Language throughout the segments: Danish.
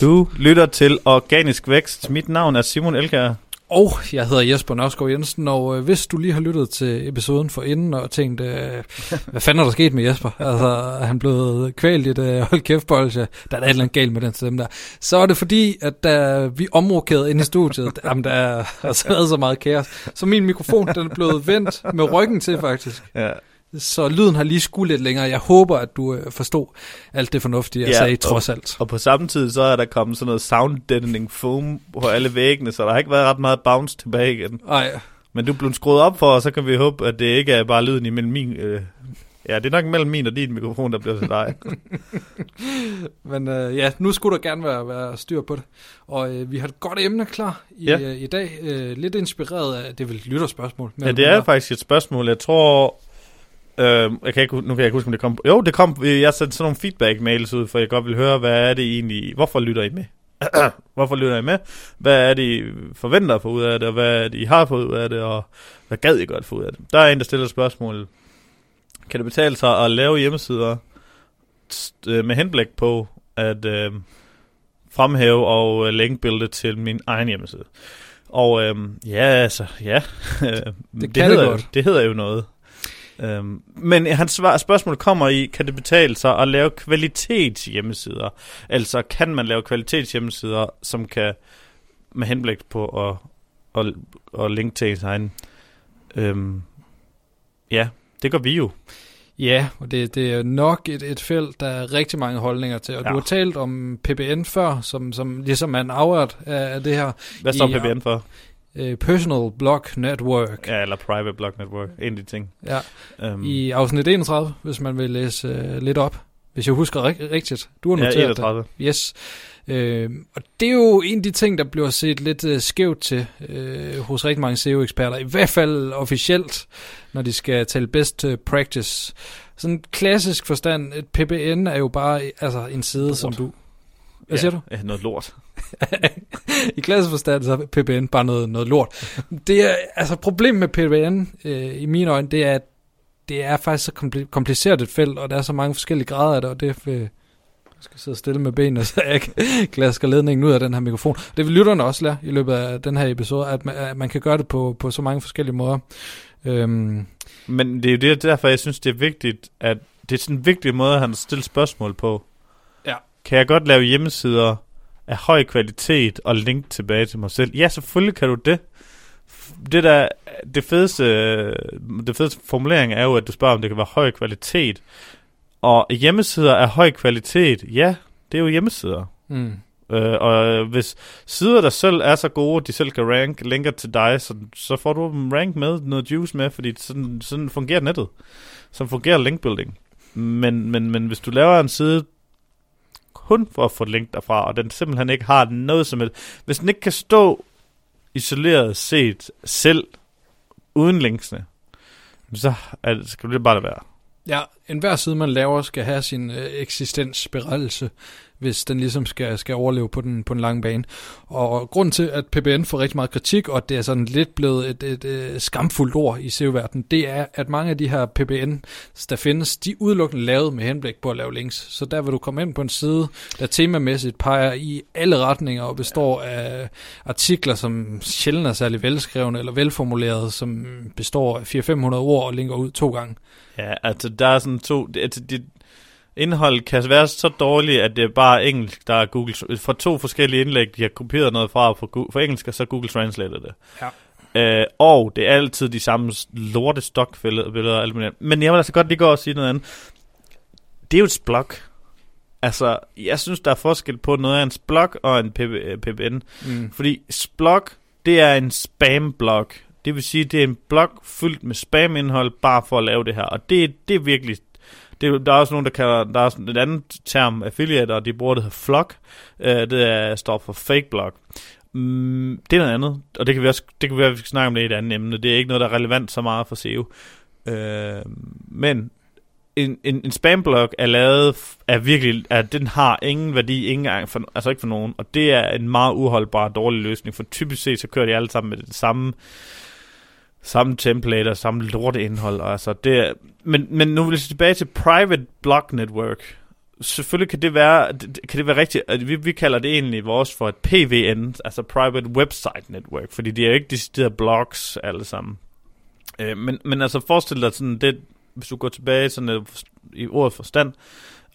Du lytter til Organisk Vækst. Mit navn er Simon Elkær. Og jeg hedder Jesper Nørskov Jensen, og øh, hvis du lige har lyttet til episoden for inden og tænkt, øh, hvad fanden er der sket med Jesper? Altså, er han blevet kvalt i et øh, hold kæft bolsje? Der er da et eller andet galt med den stemme der. Så er det fordi, at da vi omrokerede ind i studiet, jamen, der er altså så meget kaos, så min mikrofon den er blevet vendt med ryggen til faktisk. Ja. Så lyden har lige skudt lidt længere. Jeg håber, at du øh, forstod alt det fornuftige, jeg Ja, sagde, og- trods alt. Og på samme tid, så er der kommet sådan noget sound deadening foam på alle væggene, så der har ikke været ret meget bounce tilbage igen. Ej, Men du blevet skruet op for, og så kan vi håbe, at det ikke er bare lyden imellem min... Øh, ja, det er nok mellem min og din mikrofon, der bliver til dig. Men øh, ja, nu skulle der gerne være, være styr på det. Og øh, vi har et godt emne klar i, Ja. øh, i dag. Øh, lidt inspireret af, det er vel et lytterspørgsmål. ja, det er faktisk et spørgsmål. Jeg tror... Øh, jeg kan ikke, nu kan jeg ikke huske, om det kom... Jo, det kom... Jeg sendte sådan nogle feedback-mails ud, for jeg godt vil høre, hvad er det egentlig... Hvorfor lytter I med? Hvorfor lytter I med? Hvad er det, I forventer at få ud af det, og hvad er det, I har fået ud af det, og hvad gad I godt få ud af det? Der er en, der stiller spørgsmål. Kan det betale sig at lave hjemmesider øh, med henblik på at øh, fremhæve og øh, linkbuilde til min egen hjemmeside? Og øh, ja, altså, ja. det, kan det hedder, godt. Jo, det hedder jo noget. Øhm, men hans svar, spørgsmål kommer i, kan det betale sig at lave kvalitetshjemmesider? Altså, kan man lave kvalitetshjemmesider, som kan med henblik på at, at, at linke til ens egen? Øhm, ja, det gør vi jo. Ja, og det, det er nok et, et felt, der er rigtig mange holdninger til. Og Ja. du har talt om PBN før, som, som ligesom er en afret af, af det her. Hvad står I- PBN for? Øh, Personal Blog Network. Ja, eller Private Blog Network. En af de ting. Ja. Øhm, I afsnit 31, hvis man vil læse øh, lidt op. Hvis jeg husker rig- rigtigt. Du har ja, noteret det. 31. Yes. Øh, og det er jo en af de ting, der bliver set lidt øh, skævt til øh, hos rigtig mange SEO-eksperter. I hvert fald officielt, når de skal tale best øh, practice. Sådan en klassisk forstand, et PBN er jo bare altså, en side, Lort. som du... Hvad ja, siger du? Ja, noget lort. I klassisk forstand, så er PBN bare noget, noget lort. Det er, altså problemet med PBN, øh, i mine øjne, det er, at det er faktisk så kompli- kompliceret et felt, og der er så mange forskellige grader af det, og det. Øh, jeg skal sidde stille med benene, så jeg klasker ledningen ud af den her mikrofon. Det vil lytterne også lære i løbet af den her episode, at man, at man kan gøre det på, på så mange forskellige måder. Øhm, Men det er jo det, derfor, jeg synes, det er vigtigt, at det er sådan en vigtig måde, han stiller spørgsmål på. Ja. Kan jeg godt lave hjemmesider af høj kvalitet og link tilbage til mig selv? Ja, selvfølgelig kan du det. Det der, det fedeste, det fedeste formulering er jo, at du spørger, om det kan være høj kvalitet. Og hjemmesider af høj kvalitet, ja, det er jo hjemmesider. mm, Øh, og øh, hvis sider, der selv er så gode, de selv kan rank, linker til dig, så, så får du dem rank med, noget juice med, fordi sådan, sådan fungerer nettet. Sådan fungerer linkbuilding. Men, men, men hvis du laver en side kun for at få link derfra, og den simpelthen ikke har noget som et... hvis den ikke kan stå isoleret set selv, uden linksene, så er det, skal det bare være. Ja, enhver side, man laver, skal have sin øh, eksistensberettelse, hvis den ligesom skal, skal overleve på den, på den lange bane. Og grunden til, at PBN får rigtig meget kritik, og det er sådan lidt blevet et, et, et skamfuldt ord i SEO-verdenen, det er, at mange af de her PBN, der findes, de er udelukkende lavet med henblik på at lave links. Så der vil du komme ind på en side, der temamæssigt peger i alle retninger og består af artikler, som sjældent er særlig velskrevne eller velformulerede, som består af 400-500 ord og linker ud to gange. Ja, altså der er sådan to... Det, altså, det, indhold kan være så dårligt, at det er bare engelsk, der er Google... Fra to forskellige indlæg, de har kopieret noget fra for, for engelsk, og så Google Translated det. Ja. Øh, og det er altid de samme lorte stokbilleder og alt muligt. andet. Men jeg vil altså godt lige gå og sige noget andet. Det er jo et blog. Altså, jeg synes, der er forskel på noget af en blog og en PB, øh, PBN. Mm. Fordi blog, det er en spam-blog. Det vil sige, det er en blog fyldt med spam-indhold, bare for at lave det her. Og det, det er virkelig... Det, der er også nogen, der kalder... Der er også et andet term, affiliate, og de bruger det her flog. Øh, det er, står for fake blog. Mm, det er noget andet, og det kan vi også det kan vi, vi skal snakke om det i et andet emne. Det er ikke noget, der er relevant så meget for SEO. Øh, men en, en, en spamblog er lavet, er virkelig, at den har ingen værdi, ingen gang for, altså ikke for nogen, og det er en meget uholdbar dårlig løsning, for typisk set, så kører de alle sammen med det samme, samme template og samme lorteindhold, altså det er, men, men nu vil jeg tilbage til Private Blog Network, selvfølgelig kan det være, kan det være rigtigt, at vi, vi kalder det egentlig vores for et PVN, altså Private Website Network, fordi det er jo ikke deciderede blogs alle sammen. Øh, men, men altså forestil dig sådan det, hvis du går tilbage sådan øh, i ordet forstand,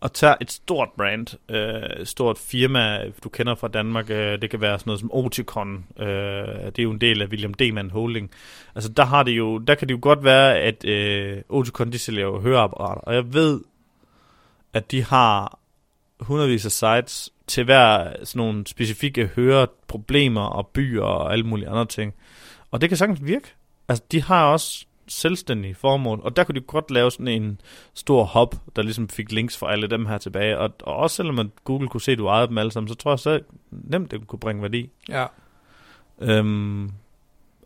og tager et stort brand, øh, et stort firma, du kender fra Danmark, øh, det kan være sådan noget som Oticon, øh, det er jo en del af William Deman Holding. Altså der har det jo, der kan det jo godt være, at øh, Oticon, de sælger jo høreapparater, og jeg ved, at de har hundredvis af sites til hver sådan nogle specifikke høreproblemer og byer og alle mulige andre ting. Og det kan sagtens virke. Altså, de har også selvstændige formål, og der kunne de godt lave sådan en stor hub, der ligesom fik links for alle dem her tilbage. Og, og også selvom at Google kunne se, at du ejede dem alle sammen, så tror jeg så nemt, det kunne bringe værdi. Ja. Øhm,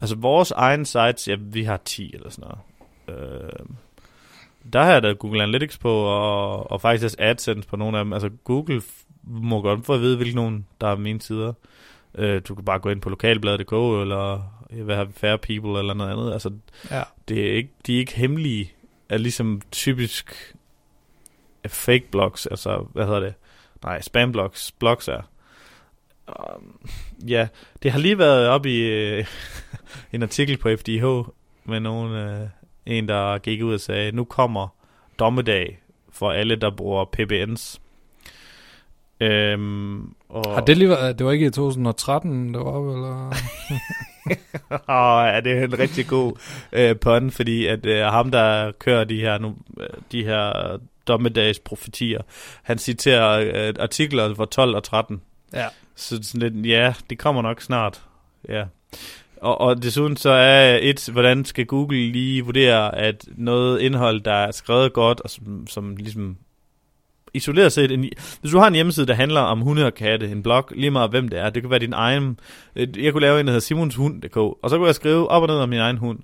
altså vores egen sites, ja, vi har 10 eller sådan noget. Øhm, der har jeg da Google Analytics på, og, og faktisk også AdSense på nogle af dem. Altså Google må godt få at vide, hvilke nogen, der er mine sider. Øh, du kan bare gå ind på lokalbladet.dk, eller vi, Fair People, eller noget andet. Altså, Ja. det er ikke, de er ikke hemmelige, er ligesom typisk fake blogs, altså, hvad hedder det? Nej, spam blogs, blogs er. Um, ja, det har lige været op i øh, en artikel på FDH med nogen, øh, en der gik ud og sagde, nu kommer dommedag for alle, der bruger PBNs. Øhm, og... Har det lige været, det var ikke i 2013, det var eller? Åh, ja, det er en rigtig god øh, pun, fordi at øh, ham, der kører de her, nu, øh, de her dommedags profetier, han citerer øh, artikler fra 12 og 13. Ja. Så sådan lidt, ja, det kommer nok snart. Ja. Og, og desuden så er et, hvordan skal Google lige vurdere, at noget indhold, der er skrevet godt, og som, som ligesom isoleret set, en, hvis du har en hjemmeside, der handler om hunde og katte, en blog, lige meget hvem det er, det kan være din egen, øh, jeg kunne lave en, der hedder simonshund.dk, og så kunne jeg skrive op og ned om min egen hund.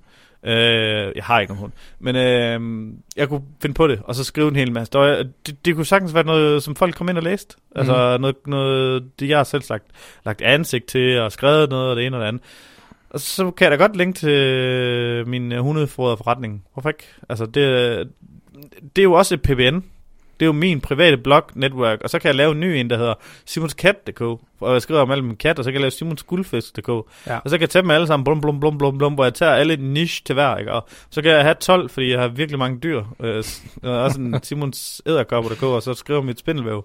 Øh, jeg har ikke nogen hund, men øh, jeg kunne finde på det, og så skrive en hel masse. Der var, det, det kunne sagtens være noget, som folk kom ind og læste. Altså noget, noget, det jeg har selv sagt, lagt ansigt til, og skrevet noget, og det ene og det andet. Og så kan jeg da godt linke til min hundefoder forretning. Hvorfor ikke? Altså, det, det er jo også et PBN. Det er jo min private blog network, og så kan jeg lave en ny en, der hedder simonskat.dk, og jeg skriver om alle mine kat, og så kan jeg lave simonsguldfisk.dk, Ja. og så kan jeg tage dem alle sammen, blum, blum, blum, blum, blum, hvor jeg tager alle niche til hver, ikke? og så kan jeg have 12, fordi jeg har virkelig mange dyr, øh, og også en Simons æderkopper.dk, og så skriver mit spindelvæv.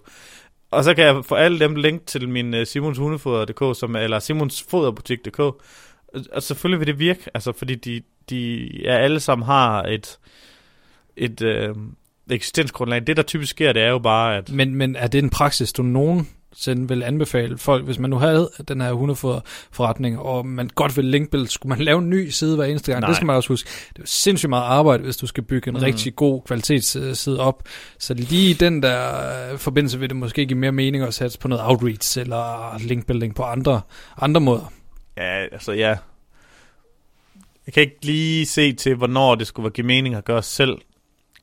Og så kan jeg få alle dem link til min uh, simonshundefoder.dk, som, er- eller simonsfoderbutik.dk, og, og selvfølgelig vil det virke, altså fordi de, de ja, alle sammen har et, et øh, eksistensgrundlag. Det, der typisk sker, det er jo bare, at Men, men er det en praksis, du nogensinde vil anbefale folk, hvis man nu havde den her hundeforretning, og man godt vil linkbuild, skulle man lave en ny side hver eneste gang? Nej. Det skal man også huske. Det er jo sindssygt meget arbejde, hvis du skal bygge en mm. rigtig god kvalitetsside op. Så lige den der øh, forbindelse vil det måske give mere mening at satse på noget outreach eller linkbuilding på andre, andre måder. Ja, altså ja. Jeg kan ikke lige se til, hvornår det skulle give mening at gøre selv.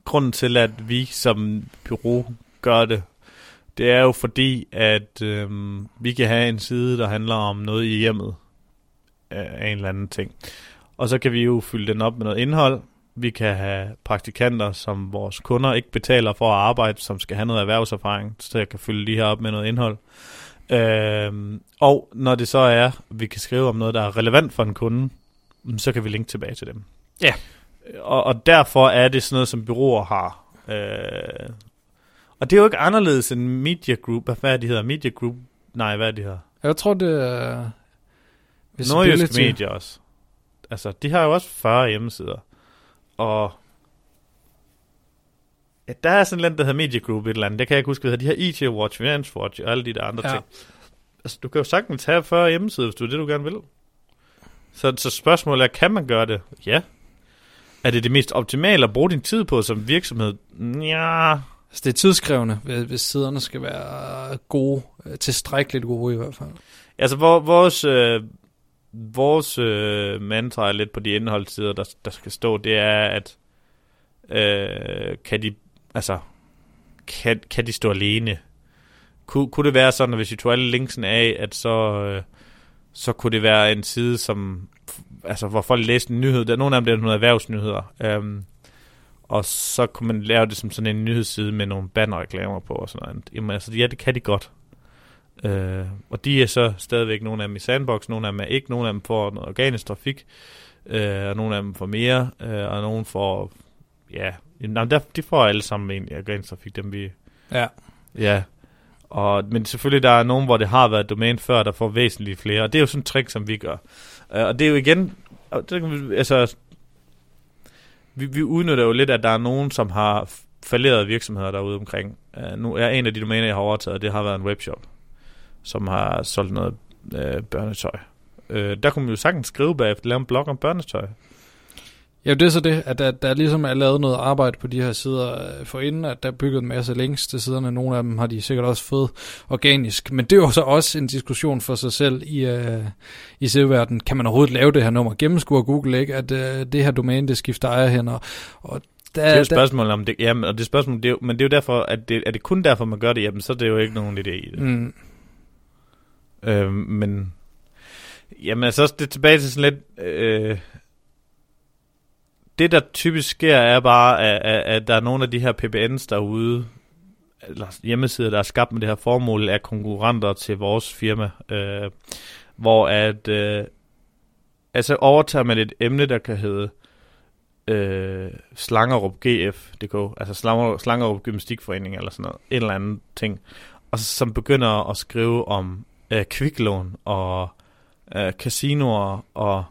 Grunden til, at vi som bureau gør det, det er jo fordi, at øhm, vi kan have en side, der handler om noget i hjemmet af en eller anden ting. Og så kan vi jo fylde den op med noget indhold. Vi kan have praktikanter, som vores kunder ikke betaler for at arbejde, som skal have noget erhvervserfaring, så jeg kan fylde de her op med noget indhold. Øhm, og når det så er, vi kan skrive om noget, der er relevant for en kunde, så kan vi linke tilbage til dem. Ja. Og, og derfor er det sådan noget, som byråer har. Øh, og det er jo ikke anderledes end Media Group. Hvad er det, de hedder? Media Group? Nej, hvad er det, de hedder? Jeg tror, det er... Nordjysk visibility. Media også. Altså, de har jo også 40 hjemmesider. Og ja, der er sådan lidt, der hedder Media Group et eller andet. Det kan jeg ikke huske, hvad. De har IT Watch, Finance Watch og alle de der andre Ja. ting. Altså, du kan jo sagtens have 40 hjemmesider, hvis du er det, du gerne vil. Så, så spørgsmålet er, kan man gøre det? Ja. Er det det mest optimale at bruge din tid på som virksomhed? Ja. Altså, det er tidskrævende, hvis, siderne skal være gode, øh, tilstrækkeligt gode i hvert fald. Altså, vores, øh, vores øh, mantra er lidt på de indholdssider, der, der skal stå, det er, at øh, kan de, altså, kan, kan de stå alene? Kun, kunne det være sådan, at hvis vi tog alle linksen af, at så, øh, så kunne det være en side, som, altså, hvor folk læste en nyhed. Der er nogle af dem, er nogle erhvervsnyheder. Um, og så kunne man lave det som sådan en nyhedsside med nogle bannerreklamer på og sådan noget. Jamen altså, ja, det kan de godt. Øh, og de er så stadigvæk nogle af dem i sandbox, nogle af dem er ikke, nogle af dem får noget organisk trafik, øh, og nogle af dem får mere, øh, og nogle får, ja, jamen, der, de får alle sammen egentlig organisk trafik, dem vi, Ja. ja. Og, men selvfølgelig, der er nogen, hvor det har været domæne før, der får væsentligt flere, og det er jo sådan et trick, som vi gør. Øh, og det er jo igen, altså, vi, vi udnytter jo lidt, at der er nogen, som har falderede virksomheder derude omkring. Uh, nu er en af de domæner, jeg har overtaget, det har været en webshop, som har solgt noget uh, børnetøj. Uh, der kunne man jo sagtens skrive bagefter, lave en blog om børnetøj. Ja, det er så det, at der, der ligesom er lavet noget arbejde på de her sider øh, for inden, at der er bygget en masse links til siderne. Nogle af dem har de sikkert også fået organisk. Men det er jo så også en diskussion for sig selv i, øh, i SEO-verdenen. Kan man overhovedet lave det her nummer? Gennemskue Google ikke, at øh, det her domæne, det skifter ejer hen. Og, og der, Det er jo et spørgsmål om det, jamen, og det spørgsmål, det er men det er jo derfor, at det, er det kun derfor, man gør det, jamen, så er det jo ikke nogen idé i det. mm, Øh, men jamen altså også det tilbage til sådan lidt øh, det der typisk sker er bare at, at, at der er nogle af de her PBNs derude eller hjemmesider der er skabt med det her formål er konkurrenter til vores firma øh, hvor at øh, altså overtager man et emne der kan hedde øh, Slangerup GF.dk, altså Slangerup, Slangerup Gymnastikforening eller sådan noget, en eller anden ting, og så, som begynder at skrive om øh, kviklån og øh, casinoer og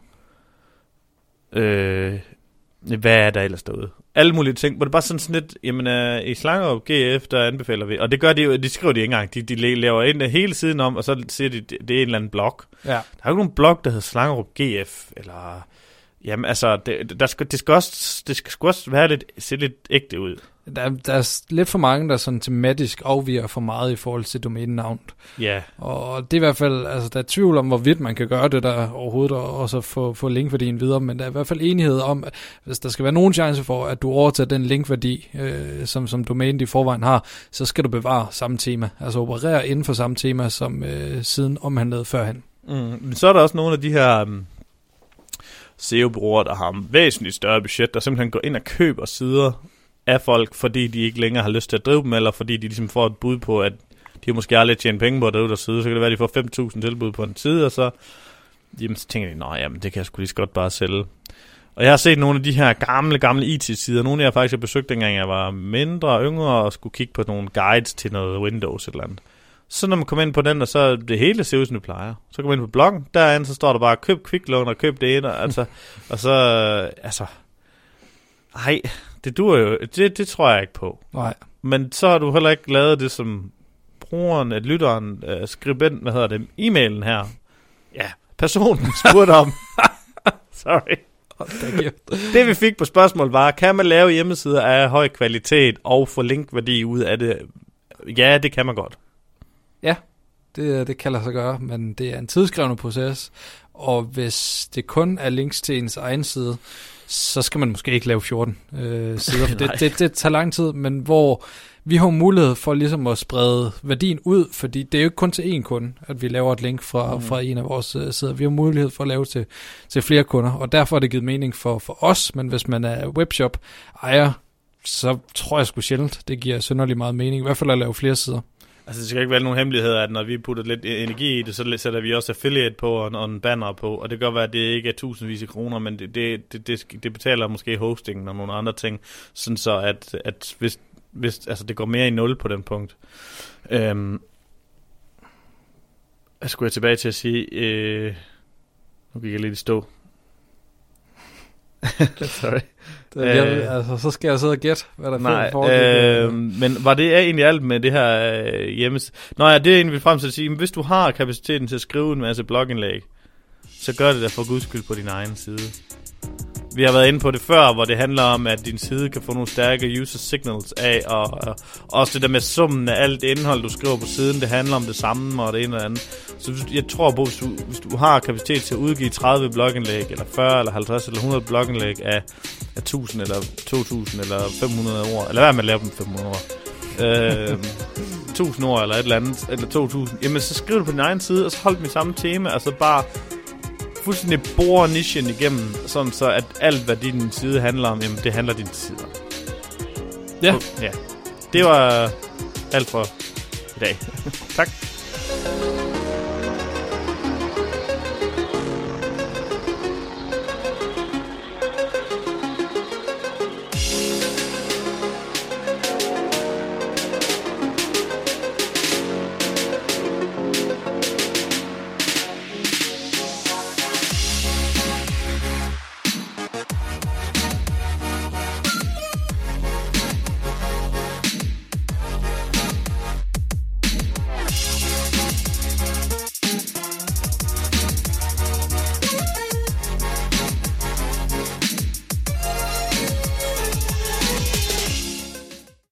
øh, hvad er der ellers derude? Alle mulige ting, hvor det bare sådan, sådan lidt, jamen øh, i Slangerup GF, der anbefaler vi, og det gør de jo, de skriver de ikke engang, de, de laver ind hele siden om, og så siger de, det, det er en eller anden blog. ja. Der er jo ikke nogen blog, der hedder Slangerup GF, eller, jamen altså, det, der skal, det skal også, det skal også være lidt, se lidt ægte ud. Der, der er lidt for mange, der sådan tematisk afviger for meget i forhold til domænenavnet. Ja, Og det er i hvert fald, altså der er tvivl om, hvorvidt man kan gøre det der overhovedet, og og så få, få linkværdien videre, men der er i hvert fald enighed om, at hvis der skal være nogen chance for, at du overtager den linkværdi, øh, som, som domænet i forvejen har, så skal du bevare samme tema, altså operere inden for samme tema, som øh, siden omhandlede førhen. Mm, men så er der også nogle af de her um, SEO-bureauer, der har væsentligt større budget, der simpelthen går ind og køber sider af folk, fordi de ikke længere har lyst til at drive dem, eller fordi de ligesom får et bud på, at de måske aldrig tjent penge på at drive deres side, så kan det være, at de får 5.000 tilbud på en side, og så, jamen, så tænker de, nej, jamen, det kan jeg sgu lige så godt bare sælge. Og jeg har set nogle af de her gamle, gamle IT-sider, nogle jeg faktisk har besøgt, dengang jeg var mindre og yngre, og skulle kigge på nogle guides til noget Windows eller andet. Så når man kommer ind på den, og så det hele ser ud, som det plejer. Så kommer man ind på bloggen, derinde, så står der bare, køb kviklån og køb det ene, og, altså, og så, øh, altså, ej, det dur jo, det, det tror jeg ikke på. Nej. Men så har du heller ikke lavet det, som brugeren, at lytteren, øh, skribent, hvad hedder det, e-mailen her, ja, personen spurgte om. Sorry. Det vi fik på spørgsmål var, kan man lave hjemmesider af høj kvalitet og få linkværdi ud af det? Ja, det kan man godt. Det, det kan lade sig gøre, men det er en tidskrævende proces, og hvis det kun er links til ens egen side, så skal man måske ikke lave 14 øh, sider, for det, det, det tager lang tid, men hvor vi har mulighed for ligesom at sprede værdien ud, fordi det er jo ikke kun til én kunde, at vi laver et link fra, mm. fra en af vores øh, sider. Vi har mulighed for at lave til, til flere kunder, og derfor er det givet mening for, for os, men hvis man er webshop ejer, så tror jeg sgu sjældent, det giver synderligt meget mening, i hvert fald at lave flere sider. Altså, det skal ikke være nogen hemmelighed, at når vi putter lidt e- energi i det, så sætter vi også affiliate på og, og en banner på. Og det kan godt være, at det ikke er tusindvis af kroner, men det, det, det, det, det betaler måske hostingen og nogle andre ting. Sådan så, at, at hvis, hvis altså, det går mere i nul på den punkt. Øhm, jeg skulle jeg tilbage til at sige... Øh, nu gik jeg lidt i stå. Sorry. Det, øh, jeg, altså, så skal jeg sidde og gætte, hvad der Nej, foregik. øh, men var det egentlig alt med det her øh, hjemmes... Nå ja, det er egentlig vil frem til at sige, hvis du har kapaciteten til at skrive en masse blogindlæg, så gør det da for guds skyld på din egen side. Vi har været inde på det før, hvor det handler om, at din side kan få nogle stærke user signals af, og, og også det der med summen af alt det indhold, du skriver på siden, det handler om det samme og det ene og det andet. Så jeg tror på, hvis du, hvis du har kapacitet til at udgive 30 blogindlæg, eller 40, eller 50, eller 100 blogindlæg af, af 1000, eller 2000, eller 500 ord, eller hvad man laver dem 500 ord, øh, 1000 ord, eller et eller andet, eller 2000, jamen så skriv det på din egen side, og så hold dem i samme tema, og så bare fuldstændig bore nichen igennem, sådan så at alt, hvad din side handler om, jamen det handler din sider. Ja. ja. Det var alt for i dag. tak.